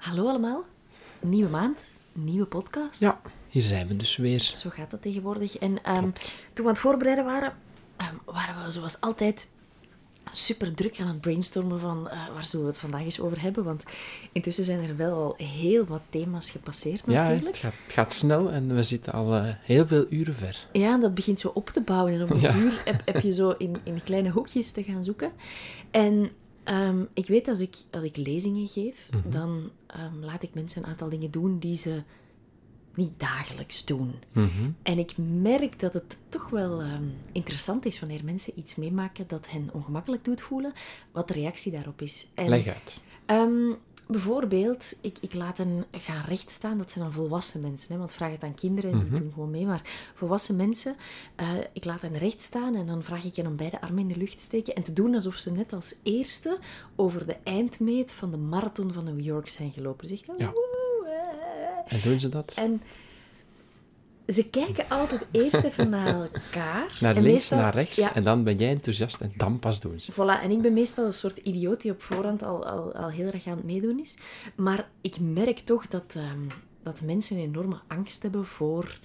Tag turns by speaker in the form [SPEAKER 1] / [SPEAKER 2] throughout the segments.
[SPEAKER 1] Hallo allemaal, nieuwe maand, nieuwe podcast.
[SPEAKER 2] Ja, hier zijn we dus weer.
[SPEAKER 1] Zo gaat dat tegenwoordig. En ehm, toen we aan het voorbereiden waren, ehm, waren we zoals altijd super druk aan het brainstormen van eh, waar zullen we het vandaag eens over hebben. Want intussen zijn er wel al heel wat thema's gepasseerd
[SPEAKER 2] Ja,
[SPEAKER 1] natuurlijk.
[SPEAKER 2] het gaat, het gaat snel en we zitten al eh, heel veel uren ver.
[SPEAKER 1] Ja, dat begint zo op te bouwen. En op een
[SPEAKER 2] Ja.
[SPEAKER 1] duur heb, heb je zo in, in kleine hoekjes te gaan zoeken. En ehm, ik weet als ik, als ik lezingen geef,
[SPEAKER 2] Mhm.
[SPEAKER 1] dan ehm, laat ik mensen een aantal dingen doen die ze niet dagelijks doen.
[SPEAKER 2] Mhm.
[SPEAKER 1] En ik merk dat het toch wel ehm, interessant is wanneer mensen iets meemaken dat hen ongemakkelijk doet voelen, wat de reactie daarop is. En,
[SPEAKER 2] Leg uit.
[SPEAKER 1] Bijvoorbeeld, ik, ik laat hen gaan rechtstaan. Dat zijn dan volwassen mensen. Hè, want vraag het aan kinderen, die doen gewoon mee. Maar volwassen mensen, eh, ik laat hen rechtstaan en dan vraag ik hen om beide armen in de lucht te steken en te doen alsof ze net als eerste over de eindmeet van de marathon van New York zijn gelopen. Zegt dan,
[SPEAKER 2] Ja. En doen ze dat?
[SPEAKER 1] En ze kijken altijd eerst even naar elkaar.
[SPEAKER 2] Naar
[SPEAKER 1] En
[SPEAKER 2] links,
[SPEAKER 1] meestal-
[SPEAKER 2] naar rechts
[SPEAKER 1] Ja,
[SPEAKER 2] en dan ben jij enthousiast en dan pas doen ze.
[SPEAKER 1] Voilà, en ik ben meestal een soort idioot die op voorhand al, al, al heel erg aan het meedoen is. Maar ik merk toch dat, ehm, dat mensen een enorme angst hebben voor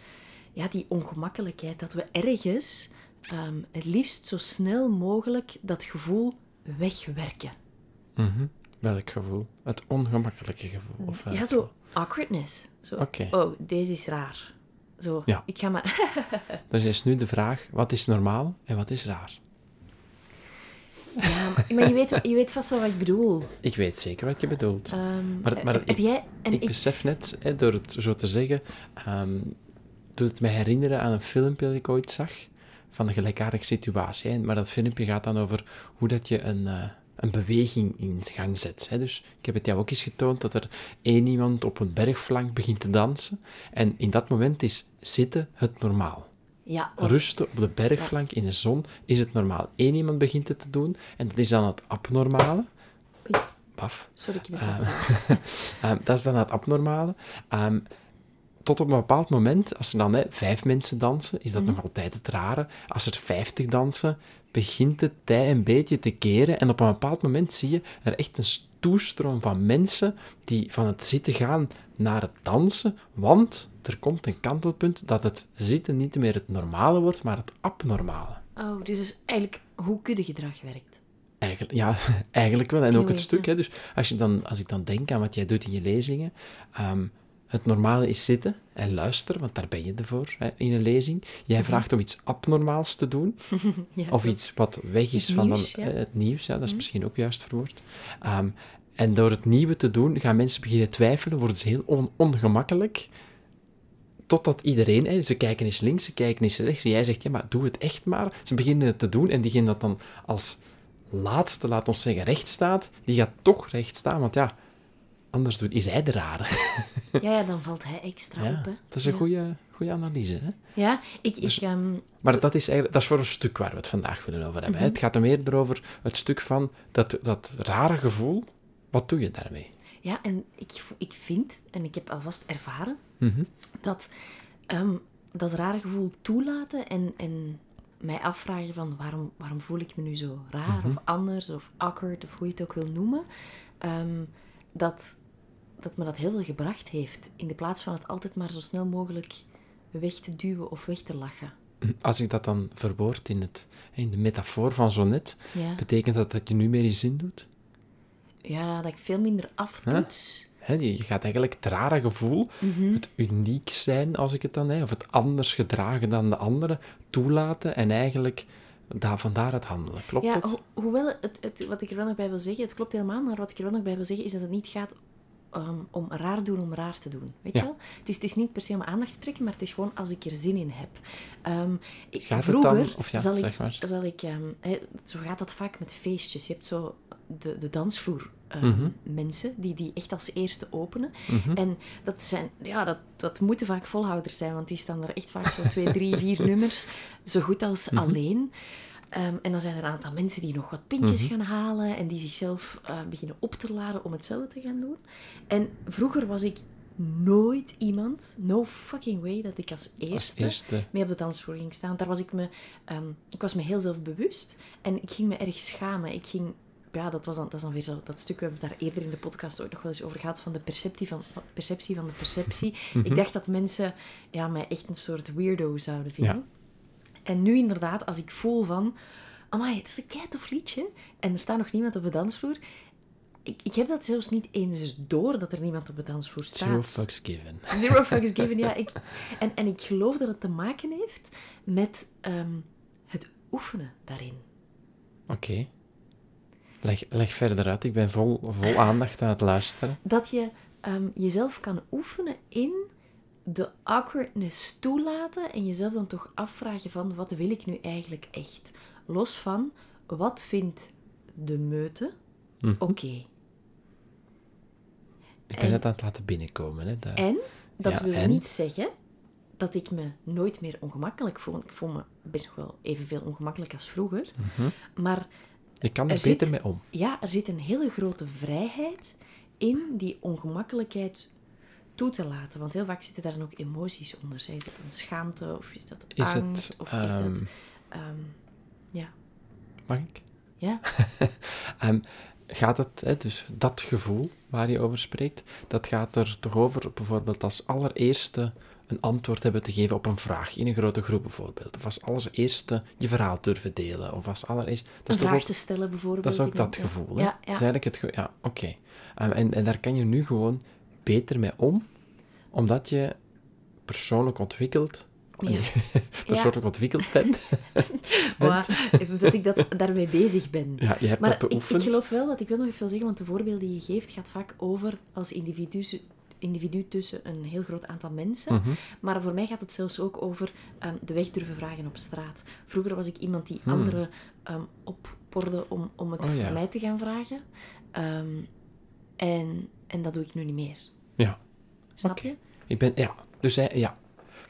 [SPEAKER 1] ja, die ongemakkelijkheid. Dat we ergens ehm, het liefst zo snel mogelijk dat gevoel wegwerken.
[SPEAKER 2] Mhm. Welk gevoel? Het ongemakkelijke gevoel? Of, eh,
[SPEAKER 1] ja, zo awkwardness. Zo,
[SPEAKER 2] Oké.
[SPEAKER 1] oh, deze is raar. Zo,
[SPEAKER 2] Ja.
[SPEAKER 1] ik ga maar...
[SPEAKER 2] Dus is nu de vraag, wat is normaal en wat is raar?
[SPEAKER 1] ja, maar, je, weet, je weet vast wel wat ik bedoel.
[SPEAKER 2] Ik weet zeker wat je bedoelt.
[SPEAKER 1] Ehm,
[SPEAKER 2] Maar- maar
[SPEAKER 1] heb
[SPEAKER 2] ik-
[SPEAKER 1] jij... En
[SPEAKER 2] ik, besef net, hè, door het zo te zeggen, ehm, doet het mij herinneren aan een filmpje dat ik ooit zag van een gelijkaardige situatie. Hè. Maar dat filmpje gaat dan over hoe dat je een, eh, een beweging in gang zet. Hè. Dus ik heb het jou ook eens getoond dat er één iemand op een bergflank begint te dansen. En in dat moment is zitten het normaal.
[SPEAKER 1] Ja, want-
[SPEAKER 2] Rusten op de bergflank in de zon is het normaal. Eén iemand begint het te doen en dat is dan het abnormale.
[SPEAKER 1] Oei.
[SPEAKER 2] Paf.
[SPEAKER 1] Sorry, ik zo
[SPEAKER 2] Ehm, dat is dan het abnormale. Ehm, tot op een bepaald moment, als er dan hè, vijf mensen dansen, is dat
[SPEAKER 1] Mhm.
[SPEAKER 2] nog altijd het rare. Als er vijftig dansen, begint het tij een beetje te keren. En op een bepaald moment zie je er echt een toestroom van mensen die van het zitten gaan naar het dansen. Want er komt een kantelpunt dat het zitten niet meer het normale wordt, maar het abnormale.
[SPEAKER 1] Oh, dus is eigenlijk hoe kuddegedrag werkt.
[SPEAKER 2] Eigenlijk, ja, eigenlijk wel. En ook het stuk. Hè. Dus als, je dan, als ik dan denk aan wat jij doet in je lezingen. ehm, het normale is zitten en luisteren, want daar ben je ervoor hè, in een lezing. Jij vraagt om iets abnormaals te doen,
[SPEAKER 1] Ja,
[SPEAKER 2] of iets wat weg is van
[SPEAKER 1] nieuws,
[SPEAKER 2] dan,
[SPEAKER 1] ja.
[SPEAKER 2] eh, het nieuws. Ja, dat is misschien ook juist verwoord. Ehm, en door het nieuwe te doen, gaan mensen beginnen twijfelen, worden ze heel on- ongemakkelijk. Totdat iedereen, hè, ze kijken eens links, ze kijken eens rechts. En jij zegt, ja, maar doe het echt maar. Ze beginnen het te doen en diegene dat dan als laatste, laat ons zeggen, recht staat, die gaat toch recht staan. Want ja, anders doet, is hij de rare.
[SPEAKER 1] Ja, ja, dan valt hij extra
[SPEAKER 2] Ja,
[SPEAKER 1] op, hè.
[SPEAKER 2] dat is een
[SPEAKER 1] Ja.
[SPEAKER 2] goede, goede analyse. Hè?
[SPEAKER 1] Ja, ik...
[SPEAKER 2] Dus-
[SPEAKER 1] ik ehm,
[SPEAKER 2] Maar dat is, eigenlijk, dat is voor een stuk waar we het vandaag willen over hebben.
[SPEAKER 1] Mhm.
[SPEAKER 2] Het gaat er meer over het stuk van dat, dat rare gevoel. Wat doe je daarmee?
[SPEAKER 1] ja, en ik, ik vind, en ik heb alvast ervaren,
[SPEAKER 2] Mhm.
[SPEAKER 1] dat ehm, dat rare gevoel toelaten en, en mij afvragen van waarom, waarom voel ik me nu zo raar
[SPEAKER 2] Mhm.
[SPEAKER 1] of anders of awkward of hoe je het ook wil noemen, ehm, dat, dat me dat heel veel gebracht heeft. In de plaats van het altijd maar zo snel mogelijk weg te duwen of weg te lachen.
[SPEAKER 2] Als ik dat dan verwoord in, het, in de metafoor van zo net,
[SPEAKER 1] Ja,
[SPEAKER 2] betekent dat dat je nu meer je zin doet?
[SPEAKER 1] ja dat ik veel minder aftoets.
[SPEAKER 2] Je je gaat eigenlijk het rare gevoel,
[SPEAKER 1] Mhm.
[SPEAKER 2] het uniek zijn, als ik het dan, hè, of het anders gedragen dan de anderen, toelaten en eigenlijk daar, van daaruit handelen. Klopt
[SPEAKER 1] Ja,
[SPEAKER 2] het?
[SPEAKER 1] ho- hoewel het, het, wat ik er wel nog bij wil zeggen, het klopt helemaal, maar wat ik er wel nog bij wil zeggen is dat het niet gaat ehm, om raar doen om raar te doen. Weet
[SPEAKER 2] Ja.
[SPEAKER 1] je wel? Het is, het is niet per se om aandacht te trekken, maar het is gewoon als ik er zin in heb. Ehm,
[SPEAKER 2] het
[SPEAKER 1] vroeger
[SPEAKER 2] dan- of ja,
[SPEAKER 1] zal ik,
[SPEAKER 2] maar.
[SPEAKER 1] zal ik ehm, zo gaat dat vaak met feestjes. Je hebt zo de, de dansvloer.
[SPEAKER 2] Mhm.
[SPEAKER 1] Mensen die, die echt als eerste openen.
[SPEAKER 2] Mhm.
[SPEAKER 1] En dat, zijn, ja, dat, dat moeten vaak volhouders zijn, want die staan er echt vaak zo twee, drie, vier nummers, zo goed als
[SPEAKER 2] Mhm.
[SPEAKER 1] alleen. Ehm, en dan zijn er een aantal mensen die nog wat pintjes
[SPEAKER 2] Mhm.
[SPEAKER 1] gaan halen en die zichzelf eh, beginnen op te laden om hetzelfde te gaan doen. En vroeger was ik nooit iemand, no fucking way, dat ik als
[SPEAKER 2] Als
[SPEAKER 1] eerste, mee op de dansvloer ging staan. Daar was ik me, ehm, ik was me heel zelfbewust en ik ging me erg schamen. Ik ging, ja, dat, was dan, dat is dan weer zo dat stuk, we hebben daar eerder in de podcast ook nog wel eens over gehad, van de perceptie van, van, perceptie, van de perceptie.
[SPEAKER 2] Mhm.
[SPEAKER 1] Ik dacht dat mensen ja, mij echt een soort weirdo zouden vinden. En nu inderdaad, als ik voel van, amai, dat is een keitof liedje, en er staat nog niemand op de dansvloer, ik, ik heb dat zelfs niet eens door dat er niemand op de dansvloer staat.
[SPEAKER 2] Zero fucks given.
[SPEAKER 1] Zero fucks given, ja. Ik, en, en ik geloof dat het te maken heeft met ehm, het oefenen daarin.
[SPEAKER 2] Oké. Leg, leg verder uit. Ik ben vol, vol aandacht aan het luisteren.
[SPEAKER 1] Dat je ehm, jezelf kan oefenen in de awkwardness toelaten en jezelf dan toch afvragen van wat wil ik nu eigenlijk echt? Los van wat vindt de meute
[SPEAKER 2] Mhm.
[SPEAKER 1] oké.
[SPEAKER 2] Ik ben
[SPEAKER 1] En-
[SPEAKER 2] het aan het laten binnenkomen. Hè. Dat-
[SPEAKER 1] En dat
[SPEAKER 2] Ja,
[SPEAKER 1] wil
[SPEAKER 2] en?
[SPEAKER 1] niet zeggen dat ik me nooit meer ongemakkelijk voel. Ik voel me best nog wel evenveel ongemakkelijk als vroeger.
[SPEAKER 2] Mhm.
[SPEAKER 1] Maar
[SPEAKER 2] Ik kan er
[SPEAKER 1] Er
[SPEAKER 2] beter
[SPEAKER 1] zit-
[SPEAKER 2] mee om.
[SPEAKER 1] ja, er zit een hele grote vrijheid in die ongemakkelijkheid toe te laten. Want heel vaak zitten daar dan ook emoties onder. Is dat een schaamte of is dat
[SPEAKER 2] Is het,
[SPEAKER 1] angst? of is dat...
[SPEAKER 2] ehm,
[SPEAKER 1] ehm, ja.
[SPEAKER 2] Mag ik?
[SPEAKER 1] Ja?
[SPEAKER 2] Ehm, gaat het, hè, dus dat gevoel waar je over spreekt, dat gaat er toch over bijvoorbeeld als allereerste een antwoord hebben te geven op een vraag in een grote groep bijvoorbeeld. Of als allereerste je verhaal durven delen. Of als allereerst... Dat
[SPEAKER 1] Een
[SPEAKER 2] is
[SPEAKER 1] vraag
[SPEAKER 2] ook,
[SPEAKER 1] te stellen bijvoorbeeld.
[SPEAKER 2] dat is ook dat
[SPEAKER 1] denk, ja.
[SPEAKER 2] gevoel. Hè?
[SPEAKER 1] Ja,
[SPEAKER 2] Dat is
[SPEAKER 1] ja.
[SPEAKER 2] eigenlijk het Ja, oké. En, en daar kan je nu gewoon beter mee om, omdat je persoonlijk ontwikkeld...
[SPEAKER 1] Ja.
[SPEAKER 2] persoonlijk ontwikkeld bent.
[SPEAKER 1] Maar, dat ik dat, daarmee bezig ben.
[SPEAKER 2] Ja, je hebt
[SPEAKER 1] Maar
[SPEAKER 2] dat
[SPEAKER 1] ik,
[SPEAKER 2] beoefend.
[SPEAKER 1] ik geloof wel, wat ik wil nog even zeggen, want de voorbeelden die je geeft gaat vaak over als individu, individu tussen een heel groot aantal mensen.
[SPEAKER 2] Mhm.
[SPEAKER 1] Maar voor mij gaat het zelfs ook over ehm, de weg durven vragen op straat. Vroeger was ik iemand die
[SPEAKER 2] Hmm.
[SPEAKER 1] anderen ehm opporde om, om het
[SPEAKER 2] Oh, ja.
[SPEAKER 1] voor mij te gaan vragen. Ehm, en, en dat doe ik nu niet meer.
[SPEAKER 2] Ja.
[SPEAKER 1] Snap
[SPEAKER 2] Oké.
[SPEAKER 1] je?
[SPEAKER 2] Ik ben, ja, dus hij, ja.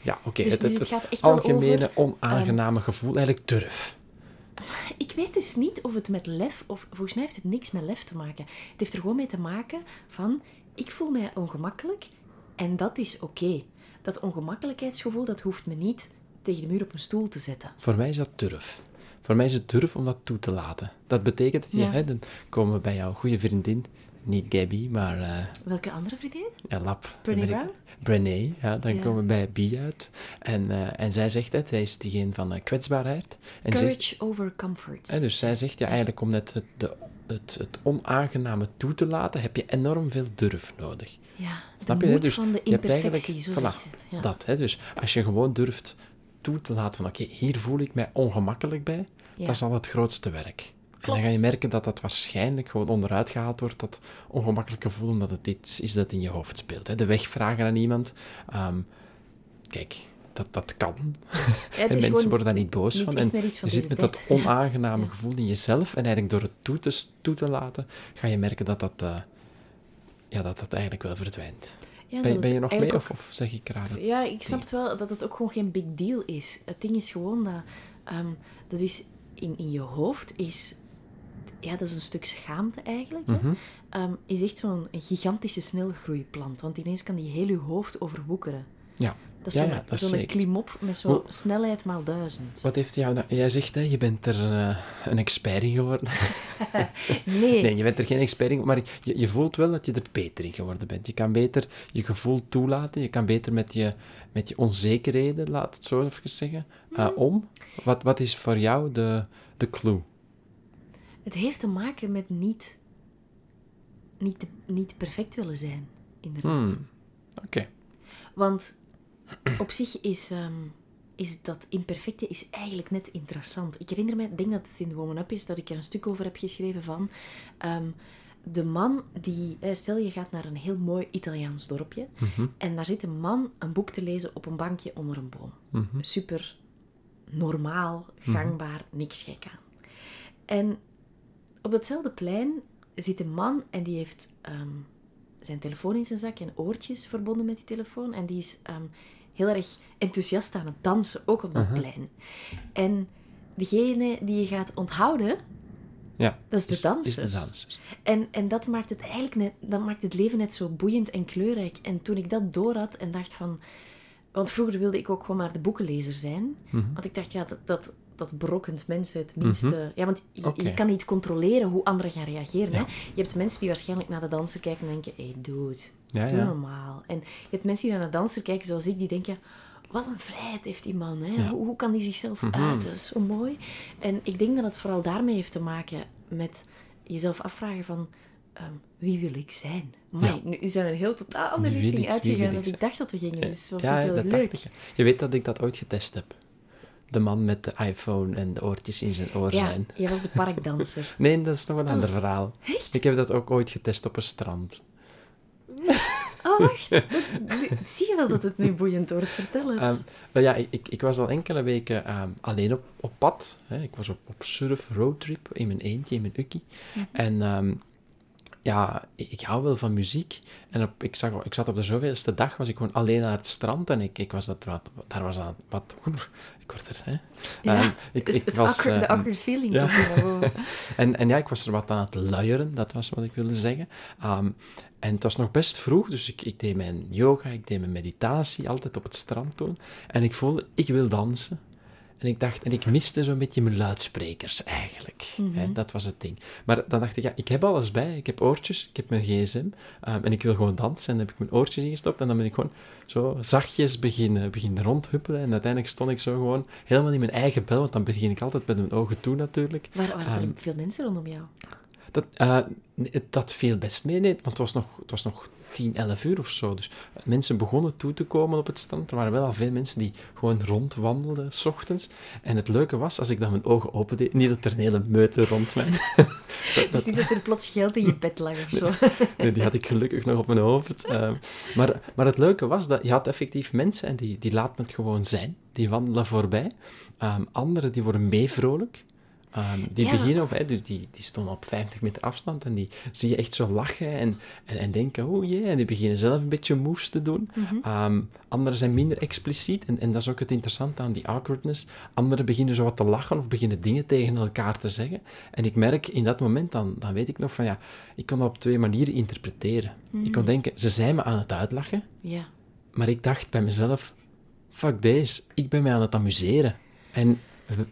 [SPEAKER 2] Ja, oké.
[SPEAKER 1] Dus-
[SPEAKER 2] het,
[SPEAKER 1] dus
[SPEAKER 2] het,
[SPEAKER 1] het gaat echt
[SPEAKER 2] algemene
[SPEAKER 1] over, ehm,
[SPEAKER 2] onaangename gevoel, eigenlijk durf.
[SPEAKER 1] Ik weet dus niet of het met lef, of volgens mij heeft het niks met lef te maken. Het heeft er gewoon mee te maken van, ik voel mij ongemakkelijk en dat is oké. Dat ongemakkelijkheidsgevoel, dat hoeft me niet tegen de muur op een stoel te zetten.
[SPEAKER 2] Voor mij is dat durf. Voor mij is het durf om dat toe te laten. Dat betekent dat je,
[SPEAKER 1] Ja.
[SPEAKER 2] hè, dan komen we bij jouw goede vriendin, niet Gabby, maar eh
[SPEAKER 1] Welke andere vriendin?
[SPEAKER 2] ja, Lap.
[SPEAKER 1] Brené Brown?
[SPEAKER 2] Brené, ja, dan
[SPEAKER 1] Ja.
[SPEAKER 2] komen we bij Bie uit. En, eh, en zij zegt het, zij is diegene van eh, kwetsbaarheid. En zegt,
[SPEAKER 1] Courage over comfort.
[SPEAKER 2] dus zij zegt, ja, eigenlijk om net het, de, het, het onaangename toe te laten, heb je enorm veel durf nodig.
[SPEAKER 1] ja,
[SPEAKER 2] Snap je? Dus
[SPEAKER 1] van de imperfectie, zo
[SPEAKER 2] voilà,
[SPEAKER 1] het. Ja.
[SPEAKER 2] Dat, hè? Dus als je gewoon durft toe te laten van, oké, hier voel ik mij ongemakkelijk bij,
[SPEAKER 1] Ja.
[SPEAKER 2] dat is al het grootste werk. En dan ga je merken dat dat waarschijnlijk gewoon onderuit gehaald wordt, dat ongemakkelijke gevoel, omdat het iets is dat in je hoofd speelt. Hè? De weg vragen aan iemand, ehm, kijk, dat, dat kan.
[SPEAKER 1] Ja,
[SPEAKER 2] en mensen worden daar niet boos
[SPEAKER 1] niet
[SPEAKER 2] van. En
[SPEAKER 1] van
[SPEAKER 2] je zit met dat onaangename
[SPEAKER 1] Ja.
[SPEAKER 2] gevoel in jezelf, en eigenlijk door het toe te, toe te laten, ga je merken dat dat, eh, ja, dat, dat eigenlijk wel verdwijnt.
[SPEAKER 1] Ja, dat
[SPEAKER 2] Ben, ben je nog mee, of zeg ik raar?
[SPEAKER 1] Ja, ik snap het wel dat het ook gewoon geen big deal is. Het ding is gewoon dat, ehm, dat is in, in je hoofd is, ja, dat is een stuk schaamte eigenlijk. hè.
[SPEAKER 2] Mhm.
[SPEAKER 1] Ehm, is echt zo'n gigantische snelgroeiplant, want ineens kan die heel je hoofd overwoekeren.
[SPEAKER 2] Ja.
[SPEAKER 1] Dat is
[SPEAKER 2] Ja,
[SPEAKER 1] zo'n
[SPEAKER 2] ja,
[SPEAKER 1] klimop met zo'n snelheid maal duizend.
[SPEAKER 2] Wat heeft jou... dat- Jij zegt, hè, je bent er eh, een expert in geworden.
[SPEAKER 1] Nee,
[SPEAKER 2] Nee, je bent er geen expert in, maar je, je voelt wel dat je er beter in geworden bent. Je kan beter je gevoel toelaten, je kan beter met je, met je onzekerheden, laat het zo even zeggen, eh, om. Wat, wat is voor jou de, de clue?
[SPEAKER 1] Het heeft te maken met niet, niet, niet perfect willen zijn, inderdaad.
[SPEAKER 2] Hmm, Oké.
[SPEAKER 1] Want op zich is, ehm, is dat imperfecte is eigenlijk net interessant. Ik herinner me, ik denk dat het in Woman Up is, dat ik er een stuk over heb geschreven van... ehm, de man die... Stel, je gaat naar een heel mooi Italiaans dorpje.
[SPEAKER 2] Mhm,
[SPEAKER 1] En daar zit een man een boek te lezen op een bankje onder een boom.
[SPEAKER 2] mhm,
[SPEAKER 1] Super normaal, gangbaar, niks gek aan. En op datzelfde plein zit een man en die heeft ehm, zijn telefoon in zijn zak en oortjes verbonden met die telefoon. En die is ehm, heel erg enthousiast aan het dansen, ook op dat plein. En degene die je gaat onthouden,
[SPEAKER 2] Ja.
[SPEAKER 1] Dat is de danser.
[SPEAKER 2] Is de danser.
[SPEAKER 1] En, en dat maakt het eigenlijk net, dat maakt het leven net zo boeiend en kleurrijk. En toen ik dat door had en dacht van... Want vroeger wilde ik ook gewoon maar de boekenlezer zijn.
[SPEAKER 2] Mhm.
[SPEAKER 1] Want ik dacht, ja, dat, dat, dat berokkent mensen het minste... Ja, want je, je kan niet controleren hoe anderen gaan reageren. Hè? Je hebt mensen die waarschijnlijk naar de danser kijken en denken... Hé, hey, dude,
[SPEAKER 2] Ja,
[SPEAKER 1] doe
[SPEAKER 2] ja.
[SPEAKER 1] normaal. En je hebt mensen die naar de danser kijken zoals ik, die denken... Wat een vrijheid heeft die man. Hè? Hoe, hoe kan die zichzelf
[SPEAKER 2] Mhm.
[SPEAKER 1] uiten? Zo mooi. En ik denk dat het vooral daarmee heeft te maken met jezelf afvragen van... ehm, wie wil ik zijn? Maar nu zijn we een heel totaal andere richting uitgegaan dan ik dacht dat we gingen. Dus
[SPEAKER 2] ja,
[SPEAKER 1] vind ik leuk.
[SPEAKER 2] dacht ik. Je weet dat ik dat ooit getest heb. De man met de iPhone en de oortjes in zijn oor
[SPEAKER 1] Ja,
[SPEAKER 2] zijn.
[SPEAKER 1] jij was de parkdanser.
[SPEAKER 2] Nee, dat is nog een
[SPEAKER 1] Dat
[SPEAKER 2] ander
[SPEAKER 1] was-
[SPEAKER 2] verhaal.
[SPEAKER 1] Echt?
[SPEAKER 2] Ik heb dat ook ooit getest op een strand.
[SPEAKER 1] Oh, wacht. Dat- zie je wel dat het nu boeiend wordt? Vertel het.
[SPEAKER 2] Ehm, ja, ik, ik- was al enkele weken ehm, alleen op, op pad. Hè. Ik was op, op surf, roadtrip, in mijn eentje, in mijn ukkie.
[SPEAKER 1] Mhm.
[SPEAKER 2] En ehm, ja, ik, ik hou wel van muziek. En op, ik, zag, ik zat op de zoveelste dag, was ik gewoon alleen naar het strand. En ik, ik was dat, wat, daar was aan wat doen. Ik word er, hè.
[SPEAKER 1] ja,
[SPEAKER 2] Ehm, ik,
[SPEAKER 1] het,
[SPEAKER 2] ik
[SPEAKER 1] het
[SPEAKER 2] was,
[SPEAKER 1] awkward- de
[SPEAKER 2] eh,
[SPEAKER 1] awkward feeling
[SPEAKER 2] ja. en, en ja, ik was er wat aan het luieren, dat was wat ik wilde zeggen. Ehm, en het was nog best vroeg, dus ik, ik deed mijn yoga, ik deed mijn meditatie, altijd op het strand doen. En ik voelde, ik wil dansen. En ik dacht, en ik miste zo'n beetje mijn luidsprekers eigenlijk. hè, dat was het ding. Maar dan dacht ik, ja, ik heb alles bij. Ik heb oortjes, ik heb mijn gsm. ehm, en ik wil gewoon dansen. En dan heb ik mijn oortjes ingestopt. En dan ben ik gewoon zo zachtjes beginnen, beginnen rondhuppelen. En uiteindelijk stond ik zo gewoon helemaal in mijn eigen bel. Want dan begin ik altijd met mijn ogen toe natuurlijk.
[SPEAKER 1] Waar waren er
[SPEAKER 2] Ehm,
[SPEAKER 1] veel mensen rondom jou?
[SPEAKER 2] Dat, eh, dat viel best mee, nee, want het was, nog, het was nog 10, 11 uur of zo. Dus mensen begonnen toe te komen op het strand. Er waren wel al veel mensen die gewoon rondwandelden, s ochtends. En het leuke was, als ik dan mijn ogen opende, niet dat er een hele meute rond mij...
[SPEAKER 1] Het is niet dat er plots geld in je bed lag of zo.
[SPEAKER 2] Nee, die had ik gelukkig nog op mijn hoofd. Ehm, maar, maar het leuke was dat je had effectief mensen en die, die laten het gewoon zijn. Die wandelen voorbij. Ehm anderen die worden meevrolijk. Ehm, die
[SPEAKER 1] Ja.
[SPEAKER 2] beginnen op, hè, dus die, die stonden op 50 meter afstand en die zie je echt zo lachen en, en, en denken, oh jee, en die beginnen zelf een beetje moves te doen. Ehm, anderen zijn minder expliciet en, en dat is ook het interessante aan die awkwardness. Anderen beginnen zo wat te lachen of beginnen dingen tegen elkaar te zeggen. En ik merk in dat moment, dan, dan weet ik nog van ja, ik kon dat op twee manieren interpreteren. Ik kon denken, ze zijn me aan het uitlachen,
[SPEAKER 1] Ja.
[SPEAKER 2] maar ik dacht bij mezelf, fuck deze, ik ben mij aan het amuseren. En we-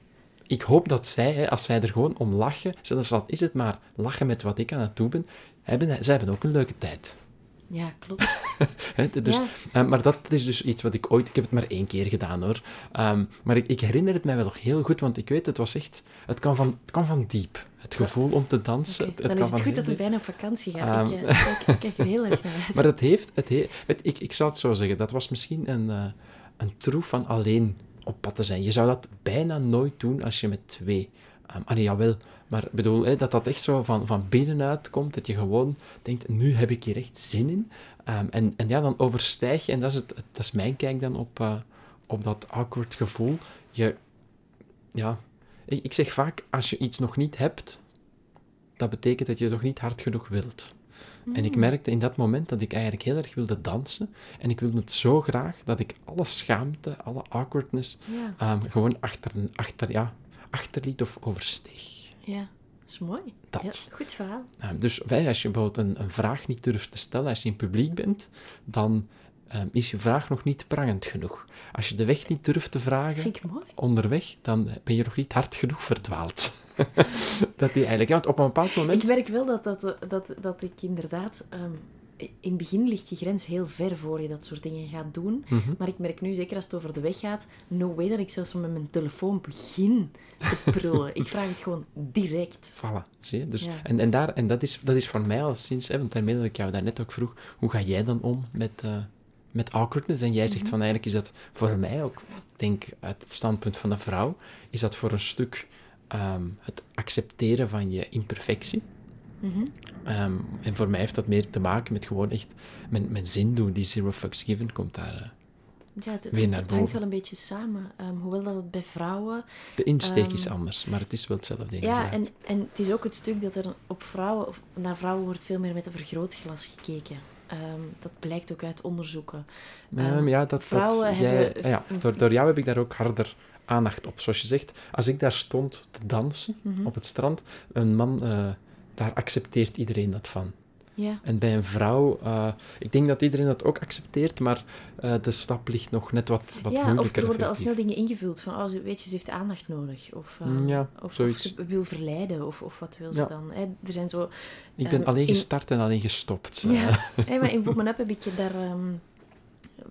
[SPEAKER 2] ik hoop dat zij, als zij er gewoon om lachen, zelfs al is het maar lachen met wat ik aan het doen ben, hebben, zij hebben ook een leuke tijd.
[SPEAKER 1] Ja, klopt.
[SPEAKER 2] Dus,
[SPEAKER 1] Ja.
[SPEAKER 2] eh, maar dat is dus iets wat ik ooit... Ik heb het maar één keer gedaan, hoor. Ehm, maar ik, ik herinner het mij wel nog heel goed, want ik weet, het was echt... Het kwam van, het kwam van diep. Het gevoel om te dansen.
[SPEAKER 1] Oké,
[SPEAKER 2] het,
[SPEAKER 1] Dan is het goed dat we bijna op vakantie gaan.
[SPEAKER 2] Ehm.
[SPEAKER 1] Ik, eh, kijk, ik kijk er heel erg naar uit.
[SPEAKER 2] Maar het heeft... Het he- weet, ik, ik zou het zo zeggen, dat was misschien een, eh, een troef van alleen op pad te zijn. Je zou dat bijna nooit doen als je met twee... Um, ah, nee, jawel. Maar ik bedoel, hè, dat dat echt zo van, van binnenuit komt, dat je gewoon denkt, nu heb ik hier echt zin in. Um, en, en ja, dan overstijg je, en dat is, het, dat is mijn kijk dan op, eh, op dat awkward gevoel. Je, ja, ik, ik zeg vaak, als je iets nog niet hebt, dat betekent dat je het nog niet hard genoeg wilt. En ik merkte in dat moment dat ik eigenlijk heel erg wilde dansen. En ik wilde het zo graag dat ik alle schaamte, alle awkwardness,
[SPEAKER 1] Ja,
[SPEAKER 2] ehm, gewoon achter, achter, ja, achterliet of oversteeg.
[SPEAKER 1] ja, dat is mooi.
[SPEAKER 2] Dat.
[SPEAKER 1] Heel goed verhaal.
[SPEAKER 2] Ehm, dus wij, als je bijvoorbeeld een, een vraag niet durft te stellen, als je in publiek bent, dan ehm, is je vraag nog niet prangend genoeg. Als je de weg niet durft te vragen onderweg, dan ben je nog niet hard genoeg verdwaald. dat die eigenlijk, ja, want op een bepaald moment...
[SPEAKER 1] Ik merk wel dat, dat, dat, dat ik inderdaad... ehm, in het begin ligt die grens heel ver voor je dat soort dingen gaat doen.
[SPEAKER 2] Mhm.
[SPEAKER 1] Maar ik merk nu, zeker als het over de weg gaat, no way dat ik zelfs met mijn telefoon begin te prullen. ik vraag het gewoon direct.
[SPEAKER 2] Voilà, zie je? Dus,
[SPEAKER 1] Ja.
[SPEAKER 2] en, en, daar, en dat, is, dat is voor mij al sinds, hè, want daarmee dat ik jou daarnet ook vroeg, hoe ga jij dan om met, eh, met awkwardness? En jij
[SPEAKER 1] Mhm.
[SPEAKER 2] zegt van eigenlijk is dat voor mij ook, ik denk uit het standpunt van de vrouw, is dat voor een stuk ehm, het accepteren van je imperfectie.
[SPEAKER 1] Mhm.
[SPEAKER 2] Ehm, en voor mij heeft dat meer te maken met gewoon echt mijn, mijn zin doen. Die zero fucks given komt daar. eh.
[SPEAKER 1] Ja, het, het,
[SPEAKER 2] Weer naar
[SPEAKER 1] het hangt wel een beetje samen. Ehm, hoewel dat het bij vrouwen...
[SPEAKER 2] De insteek is anders, maar het is wel hetzelfde.
[SPEAKER 1] Ja, en, en het is ook het stuk dat er op vrouwen... Of naar vrouwen wordt veel meer met een vergrootglas gekeken. Dat blijkt ook uit onderzoeken.
[SPEAKER 2] Ja, dat, dat,
[SPEAKER 1] vrouwen hebben-
[SPEAKER 2] ah ja, door, door jou heb ik daar ook harder aandacht op. Zoals je zegt, als ik daar stond te dansen
[SPEAKER 1] Mhm.
[SPEAKER 2] op het strand, een man, eh, daar accepteert iedereen dat van.
[SPEAKER 1] Ja.
[SPEAKER 2] En bij een vrouw, eh, ik denk dat iedereen dat ook accepteert, maar eh, de stap ligt nog net wat, wat
[SPEAKER 1] ja, of er worden al snel dingen ingevuld van, oh, ze, weet je, ze heeft aandacht nodig. Of,
[SPEAKER 2] Mm, ja,
[SPEAKER 1] of, ze wil verleiden, of, of wat wil ze dan. Hè? Er zijn zo...
[SPEAKER 2] Ik ben
[SPEAKER 1] ehm,
[SPEAKER 2] alleen
[SPEAKER 1] in-
[SPEAKER 2] gestart en alleen gestopt.
[SPEAKER 1] Ja, hè, maar in Woman Up heb ik daar ehm,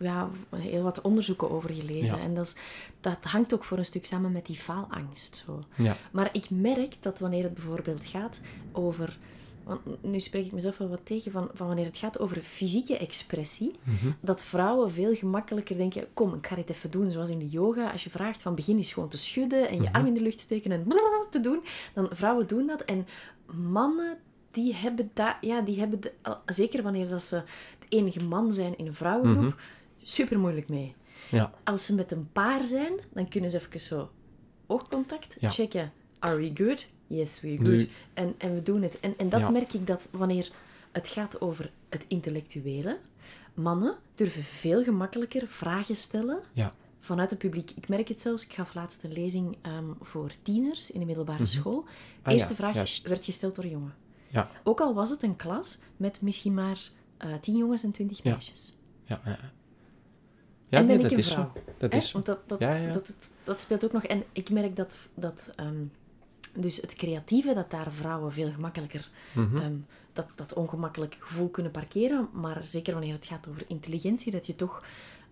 [SPEAKER 1] ja, heel wat onderzoeken over gelezen.
[SPEAKER 2] Ja.
[SPEAKER 1] En dat, is, dat hangt ook voor een stuk samen met die faalangst. Zo.
[SPEAKER 2] ja.
[SPEAKER 1] Maar ik merk dat wanneer het bijvoorbeeld gaat over... Want nu spreek ik mezelf wel wat tegen van, van wanneer het gaat over fysieke expressie,
[SPEAKER 2] Mhm.
[SPEAKER 1] dat vrouwen veel gemakkelijker denken, kom, ik ga dit even doen, zoals in de yoga. Als je vraagt van begin eens gewoon te schudden en je
[SPEAKER 2] Mhm.
[SPEAKER 1] arm in de lucht steken en te doen, dan vrouwen doen dat. En mannen, die hebben dat, ja, die hebben, de- zeker wanneer dat ze de enige man zijn in een vrouwengroep,
[SPEAKER 2] Mhm.
[SPEAKER 1] Super moeilijk mee.
[SPEAKER 2] ja.
[SPEAKER 1] Als ze met een paar zijn, dan kunnen ze even zo oogcontact
[SPEAKER 2] Ja.
[SPEAKER 1] checken. Are we good? Yes, we're good.
[SPEAKER 2] Nu-
[SPEAKER 1] En, en we doen het. En, en dat
[SPEAKER 2] Ja.
[SPEAKER 1] merk ik dat wanneer het gaat over het intellectuele, mannen durven veel gemakkelijker vragen stellen
[SPEAKER 2] ja.
[SPEAKER 1] vanuit het publiek. Ik merk het zelfs, ik gaf laatst een lezing ehm, voor tieners in de middelbare school.
[SPEAKER 2] Ah,
[SPEAKER 1] Eerste
[SPEAKER 2] ja,
[SPEAKER 1] vraag
[SPEAKER 2] juist.
[SPEAKER 1] werd gesteld door een jongen.
[SPEAKER 2] Ja.
[SPEAKER 1] Ook al was het een klas met misschien maar eh, tien jongens en twintig
[SPEAKER 2] Ja.
[SPEAKER 1] meisjes.
[SPEAKER 2] Ja, ja.
[SPEAKER 1] En ben
[SPEAKER 2] nee,
[SPEAKER 1] ik
[SPEAKER 2] dat
[SPEAKER 1] een
[SPEAKER 2] is
[SPEAKER 1] vrouw.
[SPEAKER 2] zo. Dat is.
[SPEAKER 1] Want dat, dat,
[SPEAKER 2] Ja, ja.
[SPEAKER 1] Dat, dat, speelt ook nog. En ik merk dat, dat ehm, dus het creatieve, dat daar vrouwen veel gemakkelijker
[SPEAKER 2] Mhm.
[SPEAKER 1] ehm, dat, dat ongemakkelijk gevoel kunnen parkeren. Maar zeker wanneer het gaat over intelligentie, dat je toch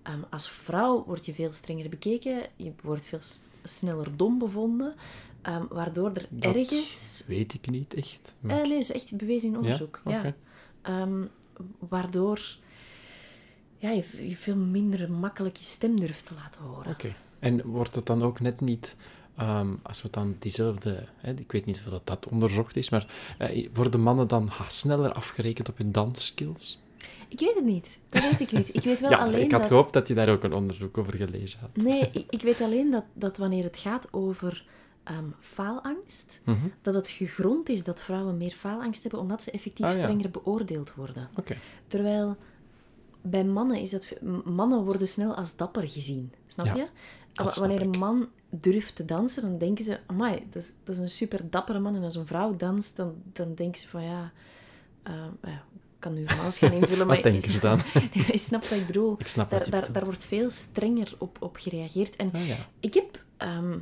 [SPEAKER 1] ehm, als vrouw word je veel strenger bekeken. Je wordt veel sneller dom bevonden. waardoor er
[SPEAKER 2] Dat
[SPEAKER 1] ergens...
[SPEAKER 2] weet ik niet echt. Maar-
[SPEAKER 1] nee, dat is echt bewezen in onderzoek. Ja? Waardoor ja, je, je veel minder makkelijk je stem durft te laten horen.
[SPEAKER 2] Oké. En wordt het dan ook net niet, ehm, als we dan diezelfde, hè, ik weet niet of dat, dat onderzocht is, maar eh, worden mannen dan ha, sneller afgerekend op hun dansskills?
[SPEAKER 1] Ik weet het niet. Dat weet ik niet. Ik weet wel
[SPEAKER 2] ja,
[SPEAKER 1] alleen
[SPEAKER 2] ik had
[SPEAKER 1] dat...
[SPEAKER 2] gehoopt dat je daar ook een onderzoek over gelezen had.
[SPEAKER 1] Nee, ik, ik weet alleen dat, dat wanneer het gaat over ehm, faalangst,
[SPEAKER 2] Mhm.
[SPEAKER 1] dat het gegrond is dat vrouwen meer faalangst hebben, omdat ze effectief
[SPEAKER 2] Ah, ja.
[SPEAKER 1] strenger beoordeeld worden.
[SPEAKER 2] Oké.
[SPEAKER 1] Terwijl bij mannen is dat... Mannen worden snel als dapper gezien. Snap
[SPEAKER 2] Ja,
[SPEAKER 1] je?
[SPEAKER 2] snap
[SPEAKER 1] Wanneer een man durft te dansen, dan denken ze... Amai, dat is, dat is een super dappere man. En als een vrouw danst, dan, dan denken ze van ja... eh, ja, ik kan nu van alles gaan invullen, maar...
[SPEAKER 2] Denken ze dan?
[SPEAKER 1] je snapt wat ik bedoel.
[SPEAKER 2] Ik snap
[SPEAKER 1] Daar, daar, wordt veel strenger op, op gereageerd. En
[SPEAKER 2] Ah, ja.
[SPEAKER 1] ik heb... ehm,